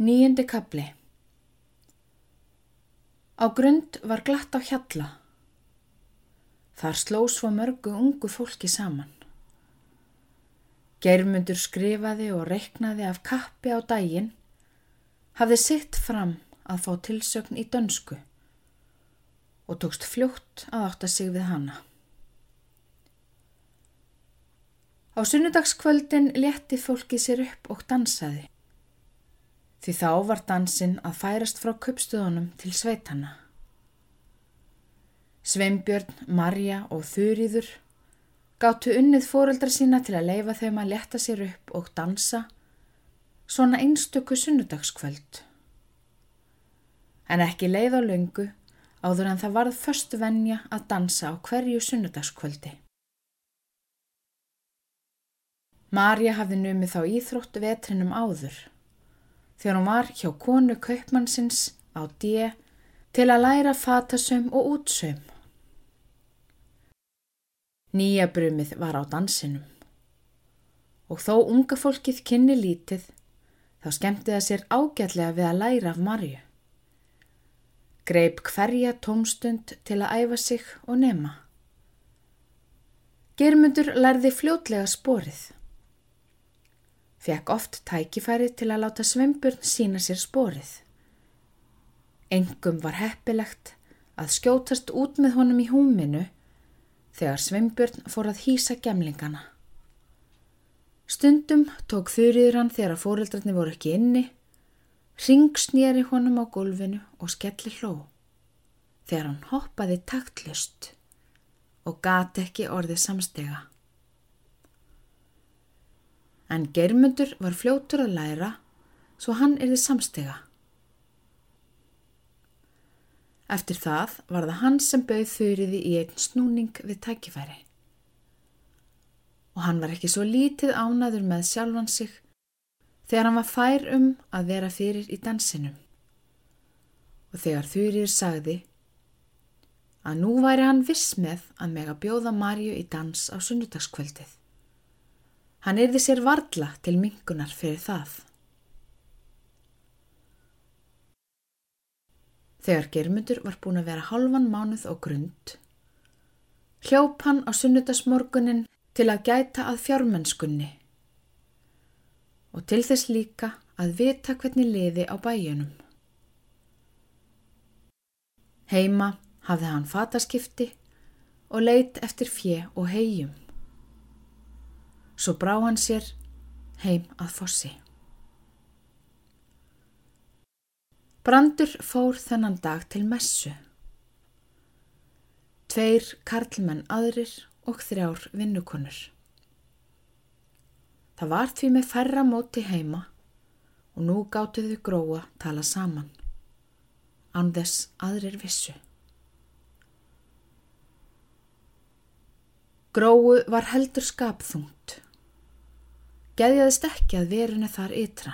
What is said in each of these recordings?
Nýjandi kabli Á grund var glatt á hjalla. Þar sló svo mörgu ungu fólki saman. Geirmundur skrifaði og reiknaði af kappi á daginn, hafði sitt fram að fá tilsögn í dönsku og tókst fljótt að átta sig við hana. Á sunnudagskvöldin létti fólki sér upp og dansaði. Því þá var dansinn að færast frá köpstöðunum til sveitana. Sveimbjörn, Marja og Þurýður gáttu unnið fóreldra sína til að leifa þeim að leta sér upp og dansa svona einstöku sunnudagskvöld. En ekki leið á löngu áður en það varð först venja að dansa á hverju sunnudagskvöldi. Marja hafði numið þá íþrótt vetrinum áður þegar hún var hjá konu kaupmannsins á D til að læra fatasöm og útsöm. Nýja brumið var á dansinum og þó unga fólkið kynni lítið þá skemmti það sér ágætlega við að læra af Marju. Greip hverja tómstund til að æfa sig og nema. Germundur lærði fljótlega sporið fekk oft tækifæri til að láta sveimbjörn sína sér sporið. Engum var heppilegt að skjótast út með honum í húminu þegar sveimbjörn fór að hýsa gemlingana. Stundum tók þurriður hann þegar að fóreldrarni voru ekki inni, ringsnýri honum á gólfinu og skelli hló þegar hann hoppaði taktlust og gati ekki orðið samstega en Geirmundur var fljótur að læra svo hann erði samstega. Eftir það var það hann sem bauð þurriði í einn snúning við tækifæri. Og hann var ekki svo lítið ánaður með sjálfan sig þegar hann var fær um að vera fyrir í dansinum. Og þegar þurriður sagði að nú væri hann viss með að mega bjóða Marju í dans á sunnudagskvöldið. Hann erði sér varla til mingunar fyrir það. Þegar Germundur var búin að vera halvan mánuð og grund, hljóp hann á sunnudasmorgunin til að gæta að fjármennskunni og til þess líka að vita hvernig liði á bæjunum. Heima hafði hann fataskipti og leitt eftir fjö og hegjum. Svo brá hann sér heim að fossi. Brandur fór þennan dag til messu. Tveir karlmenn aðrir og þrjár vinnukonur. Það var því með færra móti heima og nú gáttuðu gróa tala saman. Án þess aðrir vissu. Gróu var heldur skapþungt geðjaðist ekki að veruna þar ytra.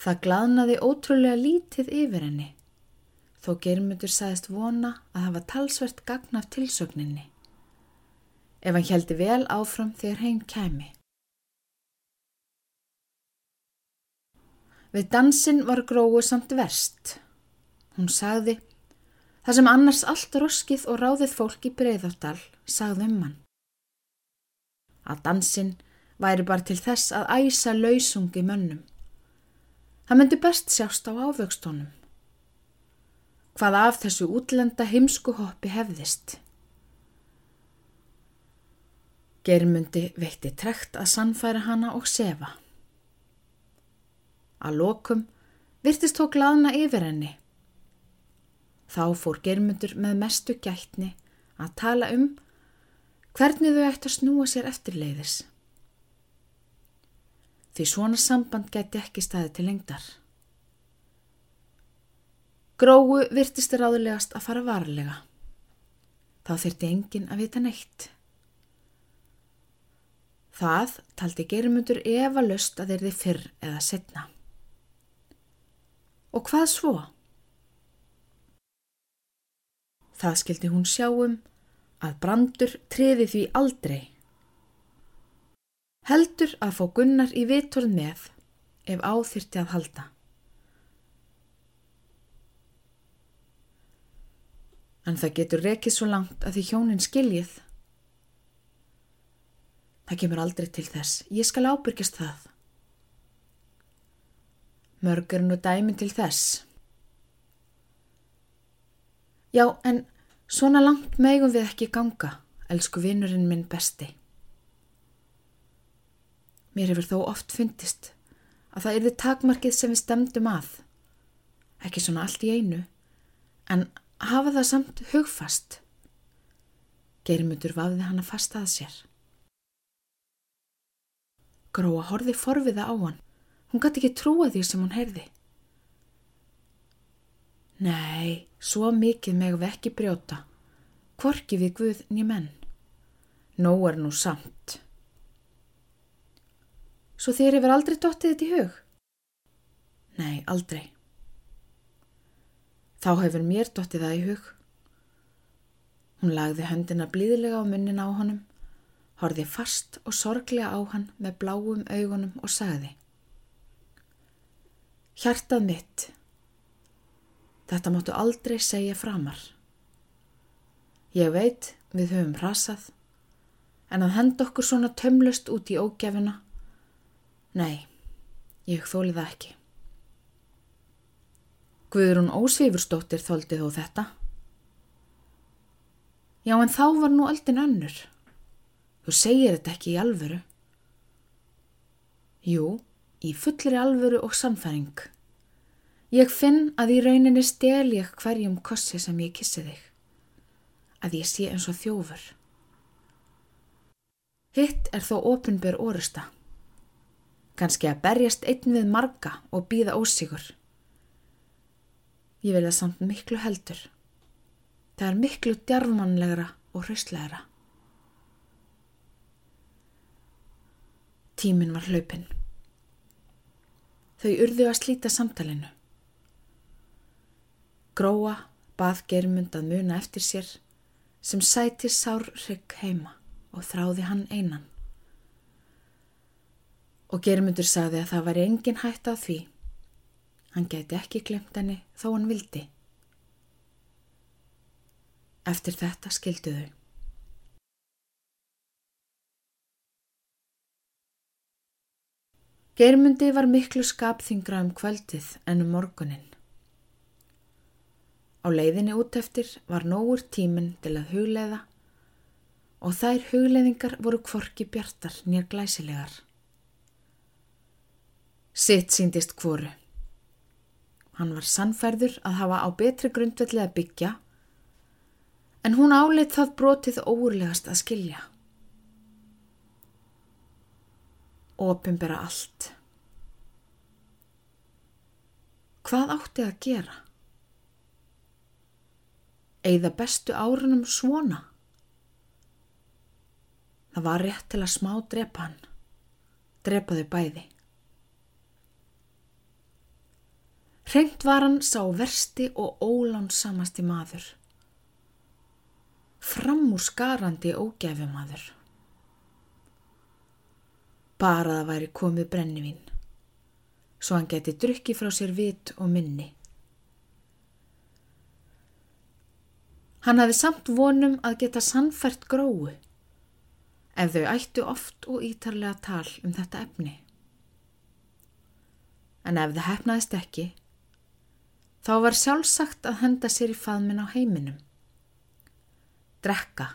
Það glaðnaði ótrúlega lítið yfir henni, þó germundur sagðist vona að hafa talsvert gagn af tilsögninni, ef hann heldi vel áfram þegar heim kæmi. Við dansin var gróðu samt verst. Hún sagði, það sem annars allt roskið og ráðið fólk í breyðardal sagði um hann að dansinn væri bara til þess að æsa lausungi mönnum. Það myndi best sjást á ávöxtónum. Hvað af þessu útlenda heimskuhoppi hefðist? Germundi veitti trekt að sannfæra hana og sefa. Að lokum virtist þó glaðna yfir henni. Þá fór Germundur með mestu gætni að tala um hvernig þau ætti að snúa sér eftirleiðis. Því svona samband geti ekki staði til lengdar. Gróu virtist ráðulegast að fara varlega. Þá þurfti engin að vita neitt. Það taldi germundur efa löst að þeirði fyrr eða setna. Og hvað svo? Það skildi hún sjáum að brandur treði því aldrei. Heldur að fá Gunnar í vitorð með ef áþyrti að halda. En það getur rekið svo langt að því hjónin skiljið. Það kemur aldrei til þess. Ég skal ábyrgjast það. Mörg er nú dæmin til þess. Já, en svona langt megum við ekki ganga, elsku vinnurinn minn besti. Mér hefur þó oft fundist að það erði takmarkið sem við stemdum að. Ekki svona allt í einu, en hafa það samt hugfast. Geirmundur vafði hann að fasta að sér. Gróa horfi forviða á hann. Hún gæti ekki trúa því sem hún heyrði. Nei, svo mikið meg við ekki brjóta. Kvorki við Guð ný menn. Nó er nú samt. Svo þér hefur aldrei dottið þetta í hug? Nei, aldrei. Þá hefur mér dottið það í hug. Hún lagði höndina blíðilega á munnin á honum, horfið fast og sorglega á hann með bláum augunum og sagði Hjartað mitt. Þetta máttu aldrei segja framar. Ég veit við höfum rasað, en að henda okkur svona tömlust út í ógefina, nei, ég þóli það ekki. Guðrún Ósvífurstóttir þóldi þó þetta. Já, en þá var nú aldinn önnur. Þú segir þetta ekki í alvöru. Jú, í fullri alvöru og samfæring. Ég finn að í rauninni stel ég hverjum kossi sem ég kissi þig. Að ég sé eins og þjófur. Hitt er þó ofinbjör orusta. Ganski að berjast einn við marga og býða ósigur. Ég vil það samt miklu heldur. Það er miklu djarfmannlegra og hraustlegra. Tímin var hlaupin. Þau urðu að slíta samtalenu. Gróa bað germund að muna eftir sér sem sæti sár rygg heima og þráði hann einan. Og germundur sagði að það var engin hætt á því. Hann geti ekki glemt henni þó hann vildi. Eftir þetta skildu þau. Geirmundi var miklu skapþingra um kvöldið en um morgunin. Á leiðinni út eftir var nógur tíminn til að hugleiða og þær hugleiðingar voru kvorki bjartar nýjar glæsilegar. Sitt síndist kvoru. Hann var sannferður að hafa á betri grundvelli að byggja en hún áleitt það brotið óurlegast að skilja. opimbera allt. Hvað átti að gera? Eða bestu árunum svona? Það var rétt til að smá drepa hann. Drepa þau bæði. Hrengt var hann sá versti og ólánsamasti maður. Framúr skarandi ógæfumadur bara það væri komið brennivín, svo hann geti drukki frá sér vit og minni. Hann hafi samt vonum að geta sannfært gróu, ef þau ættu oft og ítarlega tal um þetta efni. En ef það hefnaðist ekki, þá var sjálfsagt að henda sér í faðmin á heiminum. Drekka,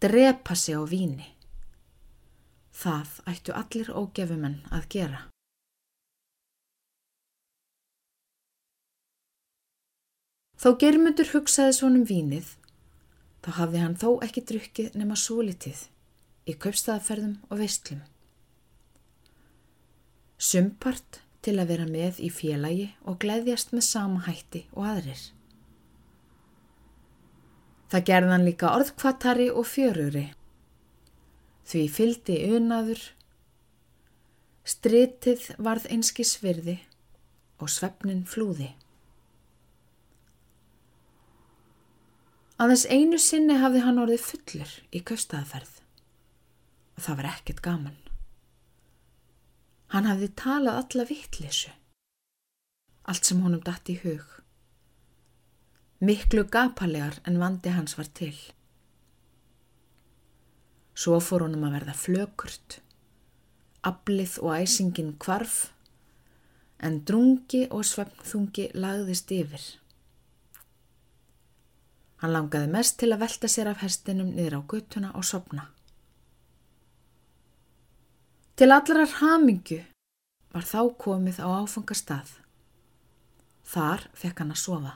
drepa sig á víni. Það ættu allir ógefumenn að gera. Þó germundur hugsaði svonum vínið, þá hafði hann þó ekki drukkið nema svolítið í kaupstaðaferðum og veistlum. Sumpart til að vera með í félagi og gleðjast með sama hætti og aðrir. Það gerðan líka orðkvatari og fjöruri Því fyldi unaður, stritið varð einski svirði og svefnin flúði. Aðeins einu sinni hafði hann orðið fullur í kaustæðaferð og það var ekkert gaman. Hann hafði talað alla vittlisu. Allt sem honum dætt í hug. Miklu gapalegar en vandi hans var til. Svo fór honum að verða flökurt. Ablið og æsingin kvarf, en drungi og svefnþungi lagðist yfir. Hann langaði mest til að velta sér af hestinum niður á guttuna og sopna. Til allarar hamingu var þá komið á áfangastað. Þar fekk hann að sofa.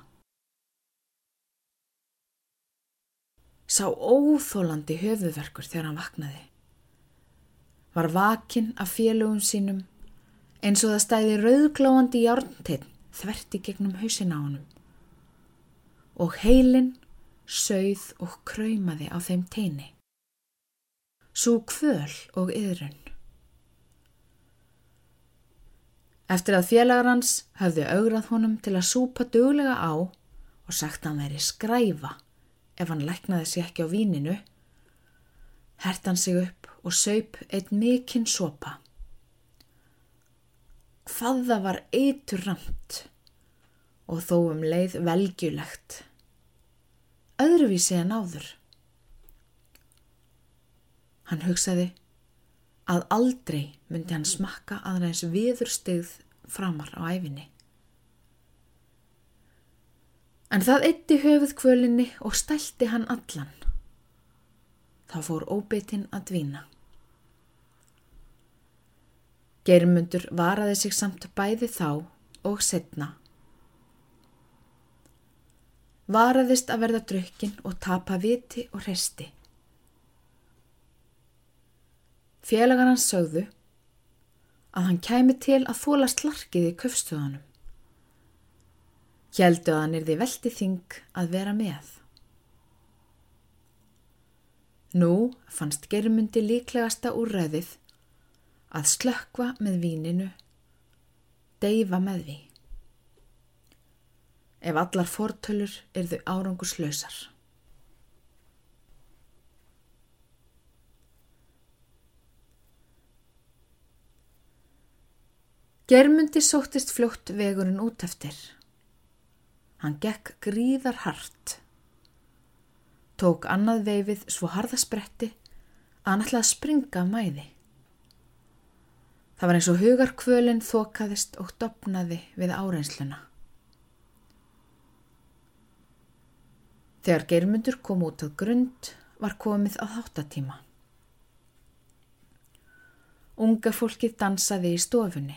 Sá óþólandi höfuverkur þegar hann vaknaði. Var vakinn af félögum sínum eins og það stæði rauðglóandi járnteinn þverti gegnum hausin á honum. Og heilin sögð og kröymaði á þeim teini. Sú kvöl og yðrun. Eftir að félagar hans hafði augrað honum til að súpa duglega á og sagt hann væri skræfa ef hann læknaði sér ekki á víninu, hert hann sig upp og saup eitt mikinn sopa. Hvað það var eitur ramt og þó um leið velgjulegt. Öðruvísi en áður. Hann hugsaði að aldrei myndi hann smakka aðræðis viðurstegð framar á æfinni. En það eitti höfuð kvölinni og stælti hann allan. Þá fór óbeitin að dvína. Germundur varaði sig samt bæði þá og setna. Varaðist að verða drukkin og tapa viti og resti. Félagar hans sögðu að hann kæmi til að þóla slarkið í köfstöðanum. Hjeldu að hann er því veldi þing að vera með. Nú fannst germundi líklegasta úrræðið að slökva með víninu, deyfa með því. Ef allar fortölur er þau áranguslausar. Germundi sóttist fljótt vegurinn út eftir. Hann gekk gríðar hart. Tók annað veifið svo harðaspretti að hann ætlaði að springa af mæði. Það var eins og hugarkvölinn þokaðist og dopnaði við áreinsluna. Þegar germundur kom út á grund var komið á þáttatíma. Unga fólkið dansaði í stofunni.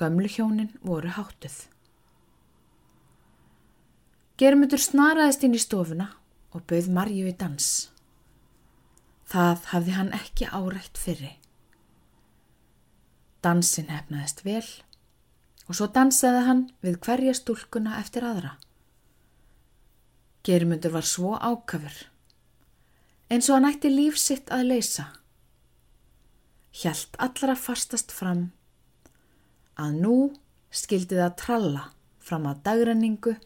Gömlu hjónin voru háttuð. Germundur snaraðist inn í stofuna og bauð Marju í dans. Það hafði hann ekki árætt fyrri. Dansin hefnaðist vel og svo dansaði hann við hverja stúlkuna eftir aðra. Germundur var svo ákafur, eins og hann ætti lífsitt að leysa. Hjælt allra fastast fram að nú skildi það tralla fram að dagrenningu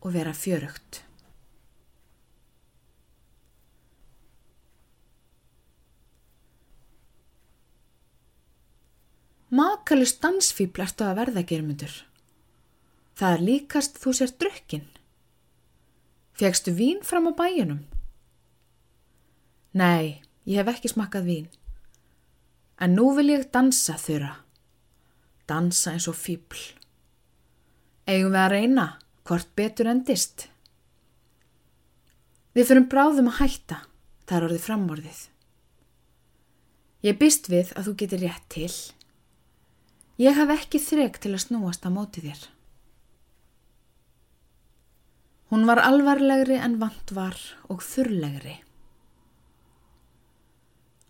og vera fjörugt. Makalust dansfíbl ertu að verða germundur. Það er líkast þú sér drukkin. Fegstu vín fram á bæjunum? Nei, ég hef ekki smakað vín. En nú vil ég dansa þurra dansa eins og fýbl. Eigum við að reyna hvort betur endist? Við fyrum bráðum að hætta, það er orðið framorðið. Ég býst við að þú getur rétt til. Ég haf ekki þreg til að snúast á móti þér. Hún var alvarlegri en vant var og þurrlegri.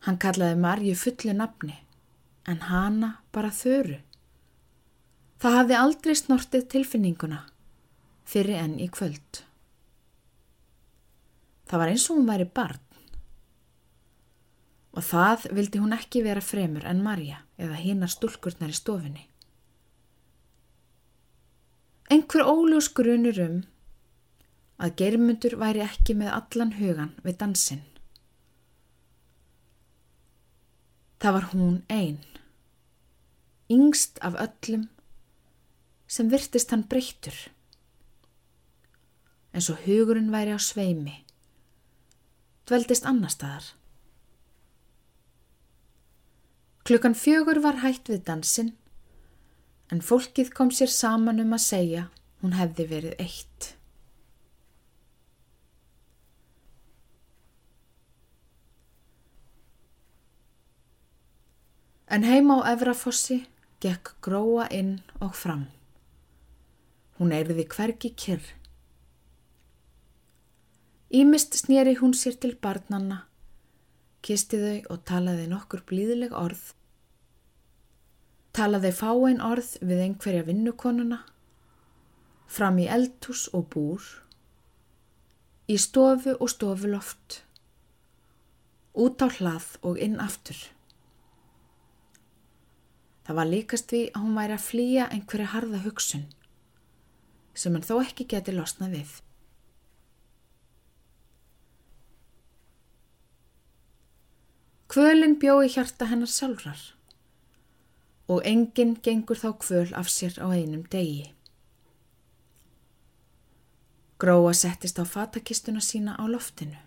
Hann kallaði Marju fullu nafni, en hana bara þöru. Það hafði aldrei snortið tilfinninguna fyrir enn í kvöld. Það var eins og hún væri barn og það vildi hún ekki vera fremur en Marja eða hínar stúlkurnar í stofinni. Einhver óljós grunur um að germundur væri ekki með allan hugan við dansinn. Það var hún einn yngst af öllum, sem virtist hann breyttur. En svo hugurinn væri á sveimi, dveldist annar staðar. Klukkan fjögur var hægt við dansinn, en fólkið kom sér saman um að segja hún hefði verið eitt. En heima á Efrafossi gekk gróa inn og fram. Hún eirði hvergi kyrr. Ímist snýri hún sér til barnanna, kisti þau og talaði nokkur blíðileg orð. Talaði fáein orð við einhverja vinnukonuna, fram í eldhús og búr, í stofu og stofuloft, út á hlað og inn aftur. Það var líkast við að hún væri að flýja einhverja harða hugsun sem hann þó ekki geti losnað við. Kvölin bjói hjarta hennar sjálfrar og enginn gengur þá kvöl af sér á einum degi. Gróa settist á fatakistuna sína á loftinu.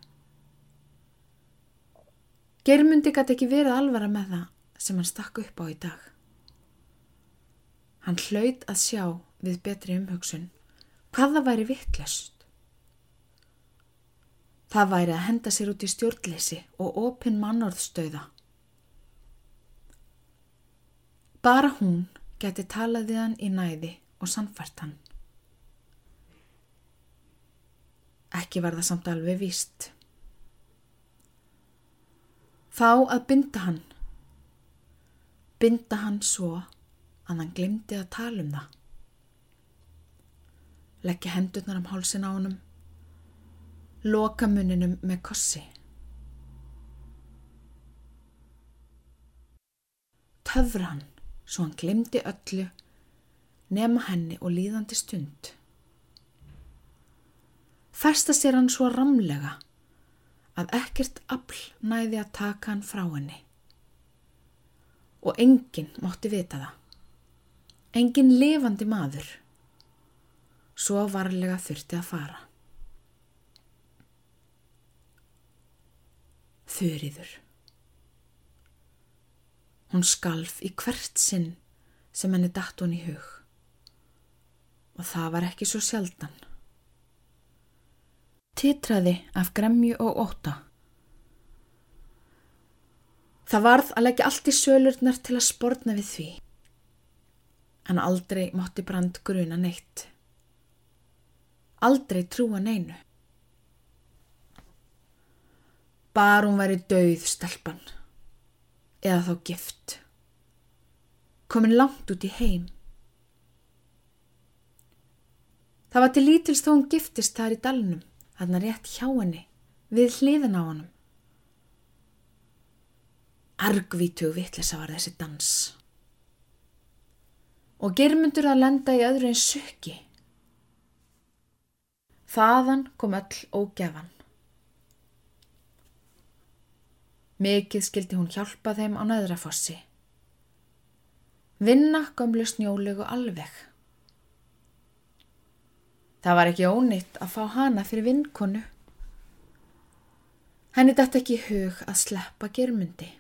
Germundi gæti ekki verið alvara með það sem hann stakk upp á í dag. Hann hlaut að sjá við betri umhugsun hvað það væri vittlust. Það væri að henda sér út í stjórnleysi og opin mannorðstöða. Bara hún geti talað við hann í næði og samfært hann. Ekki var það samt alveg víst. Þá að binda hann. Binda hann svo að hann glimti að tala um það. Leggja hendurnar um hálsin á honum, loka muninum með kossi. Töfra hann svo hann glimti öllu, nema henni og líðandi stund. Festa sér hann svo ramlega að ekkert afl næði að taka hann frá henni og enginn mótti vita það. Engin lifandi maður. Svo varlega þurfti að fara. Þurriður. Hún skalf í hvert sinn sem henni datt hún í hug. Og það var ekki svo sjaldan. Titraði af gremju og óta. Það varð að leggja allt í sölurnar til að spórna við því en aldrei mátti brand gruna neitt. Aldrei trúa neinu. Bar hún væri dauð stelpan, eða þá gift. Komin langt út í heim. Það var til lítils þó hún giftist þar í dalnum, þarna rétt hjá henni, við hliðin á hannum. Argvítug vittlisa var þessi dans og germundur að lenda í öðru en sökki. Þaðan kom öll ógefan. Mikið skildi hún hjálpa þeim á nöðrafossi. Vinna gömlu snjólegu alveg. Það var ekki ónitt að fá hana fyrir vinkonu. Henni dætt ekki hug að sleppa germundi.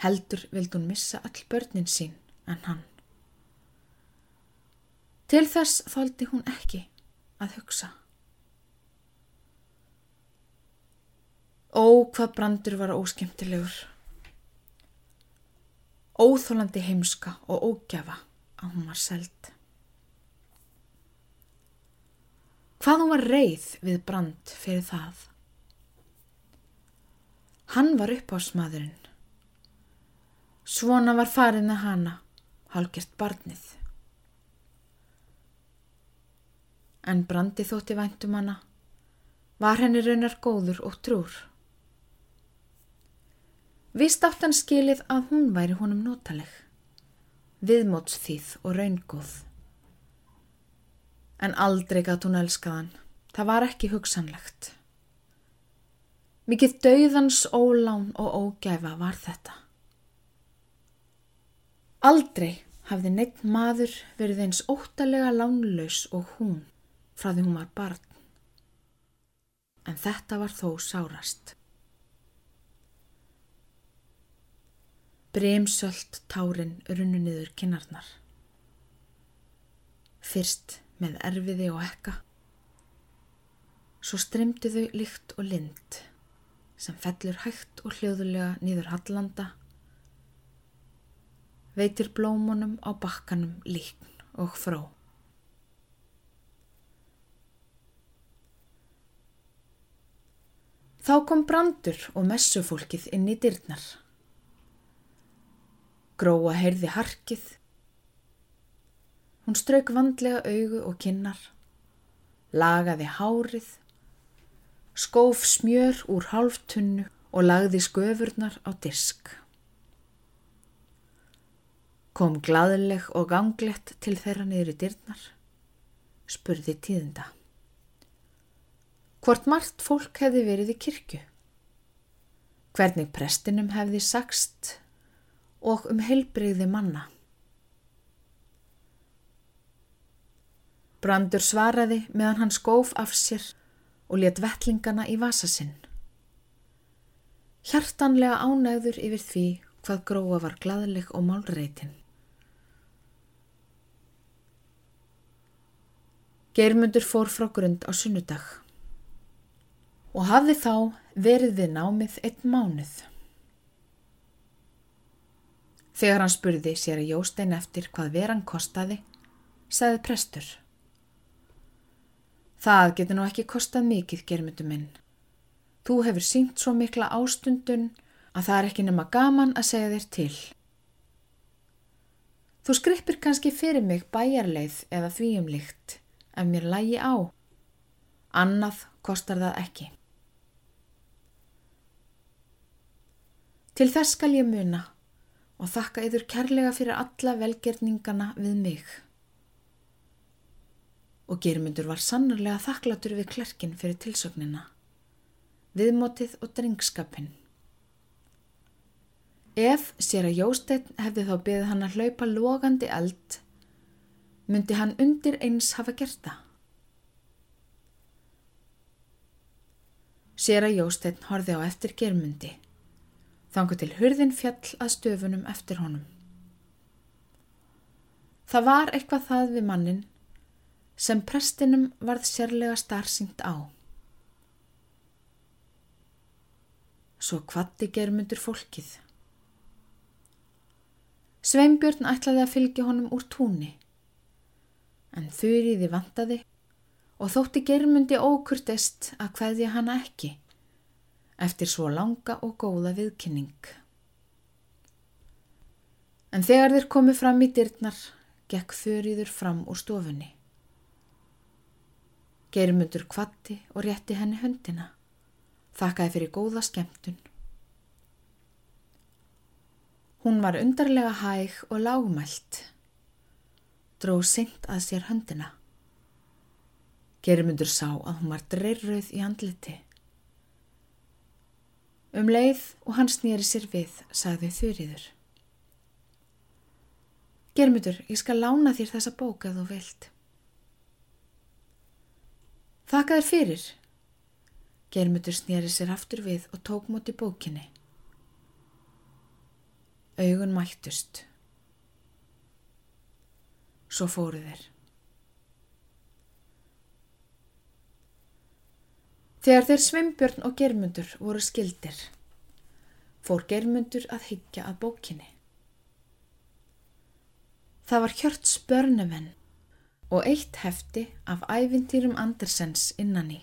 Heldur vild hún missa all börnin sín en hann. Til þess þóldi hún ekki að hugsa. Ó, hvað brandur var óskemtilegur. Óþólandi heimska og ógjafa að hún var seld. Hvað hún var reið við brand fyrir það? Hann var uppásmaðurinn Svona var farið með hana, halgert barnið. En brandi þótti væntum hana, var henni raunar góður og trúr. Vist átt hann skilið að hún væri honum notaleg, viðmótsþýð og raungóð. En aldrei gatt hún elskaðan, það var ekki hugsanlegt. Mikið dauðans ólán og ógæfa var þetta. Aldrei hafði neitt maður verið eins óttalega lánlaus og hún frá því hún var barn. En þetta var þó sárast. Bremsöld tárin runnu niður kinnarnar. Fyrst með erfiði og ekka. Svo stremdu þau líkt og lind sem fellur hægt og hljóðulega nýður hallanda, veitir blómunum á bakkanum líkn og fró. Þá kom brandur og messufólkið inn í dyrnar. Gróa heyrði harkið. Hún strauk vandlega augu og kinnar, lagaði hárið skóf smjör úr hálftunnu og lagði sköfurnar á disk. Kom glaðileg og ganglegt til þeirra niður í dyrnar, spurði tíðinda. Hvort margt fólk hefði verið í kirkju? Hvernig prestinum hefði sagst og um heilbreyði manna? Brandur svaraði meðan hann skóf af sér og let vettlingana í vasa sinn. Hjartanlega ánægður yfir því hvað gróa var gladleg og málreitin. Geirmundur fór frá grund á sunnudag og hafði þá verið við námið einn mánuð. Þegar hann spurði sér að Jóstein eftir hvað veran kostaði, sagði prestur. Það getur nú ekki kostað mikið, germyndu minn. Þú hefur sínt svo mikla ástundun að það er ekki nema gaman að segja þér til. Þú skrippir kannski fyrir mig bæjarleið eða þvíumlikt ef mér lægi á. Annað kostar það ekki. Til þess skal ég muna og þakka yfir kærlega fyrir alla velgerningana við mig og germyndur var sannarlega þakklatur við klerkin fyrir tilsögnina, viðmótið og drengskapin. Ef sér að Jósteinn hefði þá beðið hann að hlaupa logandi eld, myndi hann undir eins hafa gert það. Sér að Jósteinn horfi á eftir germyndi, þangu til hurðin fjall að stöfunum eftir honum. Það var eitthvað það við mannin sem prestinum varð sérlega starfsyngt á. Svo kvatti germundur fólkið. Sveinbjörn ætlaði að fylgja honum úr túnni, en þurriði vantaði og þótti germundi ókurtest að hvaðja hana ekki, eftir svo langa og góða viðkynning. En þegar þeir komið fram í dyrnar, gekk þurriður fram úr stofunni. Geirmundur kvatti og rétti henni höndina. Þakkaði fyrir góða skemmtun. Hún var undarlega hæg og lágmælt. Dróð synd að sér höndina. Geirmundur sá að hún var dreirröð í andliti. Um leið og hann snýri sér við, sagði þurriður. Geirmundur, ég skal lána þér þessa bók að þú vilt. Þakka þér fyrir. Germutur snýri sér aftur við og tók móti bókinni. Augun mættust. Svo fóru þeir. Þegar þeir Sveimbjörn og Germundur voru skildir, fór Germundur að higgja að bókinni. Það var hjört spörnumenn og eitt hefti af ævintýrum Andersens innan í.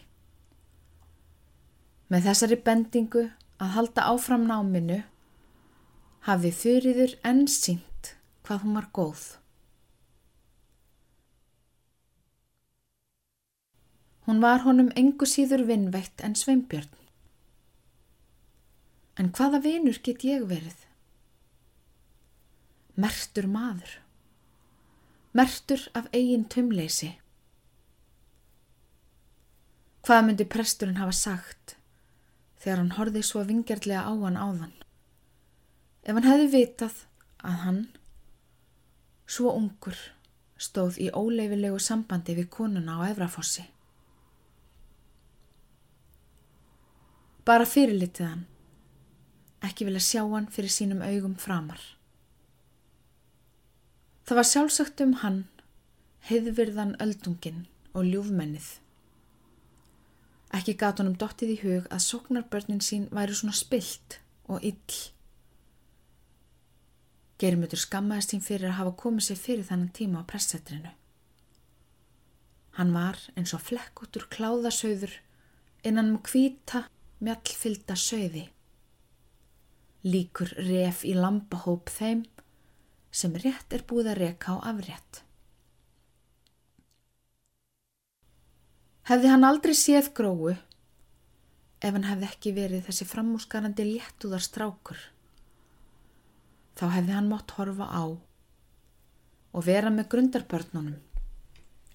Með þessari bendingu að halda áfram náminu hafði þurriður enn sínt hvað hún var góð. Hún var honum engu síður vinnveitt en sveimbjörn. En hvaða vinur get ég verið? Mertur maður mertur af eigin tumleysi. Hvað myndi presturinn hafa sagt þegar hann horfið svo vingjarlega á hann áðan? Ef hann hefði vitað að hann svo ungur, stóð í óleifilegu sambandi við konuna á Efrafossi. Bara fyrirlitið hann, ekki vilja sjá hann fyrir sínum augum framar. Það var sjálfsagt um hann, heiðvirðan öldungin og ljúfmennið. Ekki gat honum dottið í hug að sóknarbörnin sín væri svona spilt og ill. Geirmutur skammaðist sín fyrir að hafa komið sér fyrir þannan tíma á pressetrinu. Hann var eins og flekkútur kláðasauður innan um kvíta mjallfylda sauði. Líkur ref í lambahóp þeim sem rétt er búið að reka á afrétt. Hefði hann aldrei séð gróu ef hann hefði ekki verið þessi framúsgarandi léttúðar strákur þá hefði hann mótt horfa á og vera með grundarbörnunum,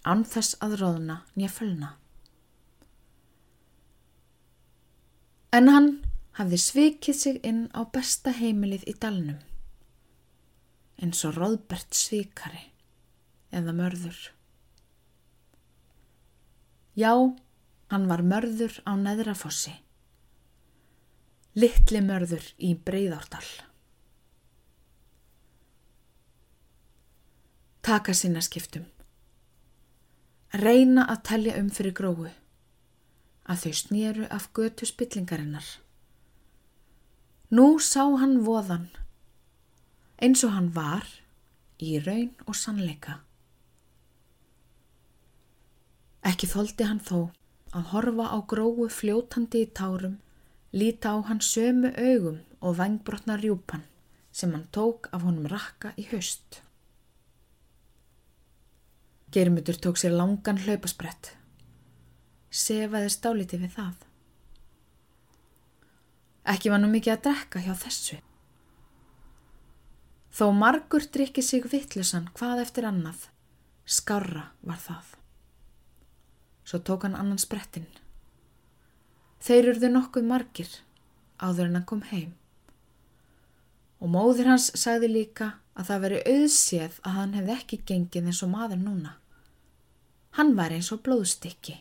anþess að róðna nýja fölna. En hann hafði svikið sig inn á besta heimilið í dalnum, eins og Róðbert svikari eða mörður. Já, hann var mörður á neðrafossi, litli mörður í breyðárdal. taka sinna skiptum. Reyna að telja um fyrir gróu, að þau snýru af götu spillingarinnar. Nú sá hann voðan, eins og hann var í raun og sannleika. Ekki þóldi hann þó að horfa á gróu fljótandi í tárum, líta á hann sömu augum og vangbrotna rjúpan sem hann tók af honum rakka í haust. Geirmutur tók sér langan hlaupasbrett. Sefaði stáliti við það. Ekki var nú mikið að drekka hjá þessu. Þó margur drikki sig vittlusan hvað eftir annað, skarra var það. Svo tók hann annan sprettin. Þeir urðu nokkuð margir áður en hann kom heim. Og móðir hans sagði líka að það veri auðséð að hann hefði ekki gengið eins og maður núna. Hann var eins og blóðstykki.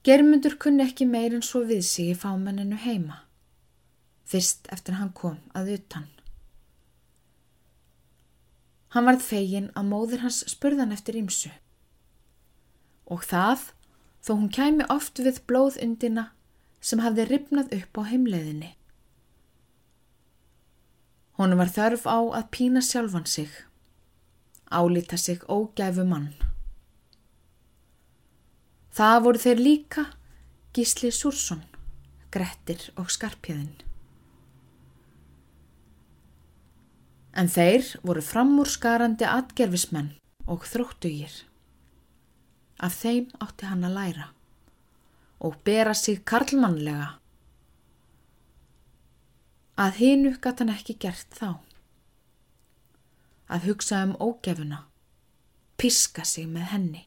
Germundur kunni ekki meir en svo við sig í fámenninu heima, fyrst eftir hann kom að utan. Hann varð fegin að móður hans spurðan eftir ímsu. Og það, þó hún kæmi oft við blóðundina sem hafði ripnað upp á heimleiðinni. Hún var þörf á að pína sjálfan sig, álita sig ógæfu mann. Það voru þeir líka Gísli Súrsson, Grettir og Skarpjöðin. En þeir voru framúrskarandi atgerfismenn og þróttugir. Af þeim átti hann að læra og bera sig karlmannlega að hinu gæti hann ekki gert þá. Að hugsa um ógefuna, piska sig með henni.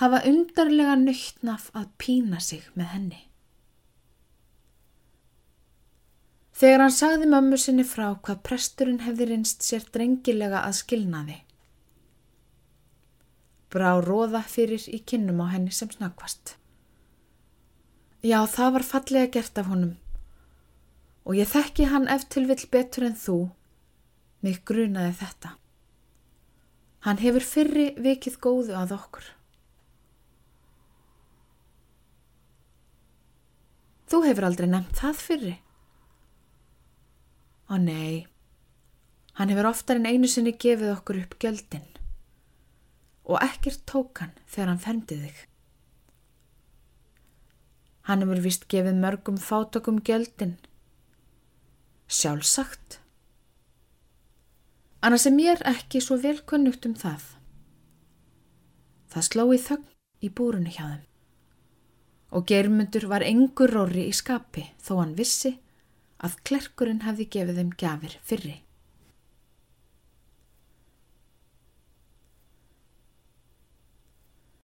Hafa undarlega nöytnaf að pína sig með henni. Þegar hann sagði mömmu sinni frá hvað presturinn hefði rinst sér drengilega að skilnaði. Brá róða fyrir í kinnum á henni sem snakvast. Já, það var fallega gert af honum og ég þekki hann eftir vill betur en þú, mig grunaði þetta. Hann hefur fyrri vikið góðu að okkur. Þú hefur aldrei nefnt það fyrri. Ó nei, hann hefur oftar en einu sinni gefið okkur upp gjöldin og ekkert tók hann þegar hann ferndi þig. Hann hefur vist gefið mörgum fátökum gjöldin Sjálfsagt. Annars er mér ekki svo vel kunnugt um það. Það sló í þögn í búrunu hjá þeim. Og germundur var engur róri í skapi þó hann vissi að klerkurinn hefði gefið þeim gafir fyrri.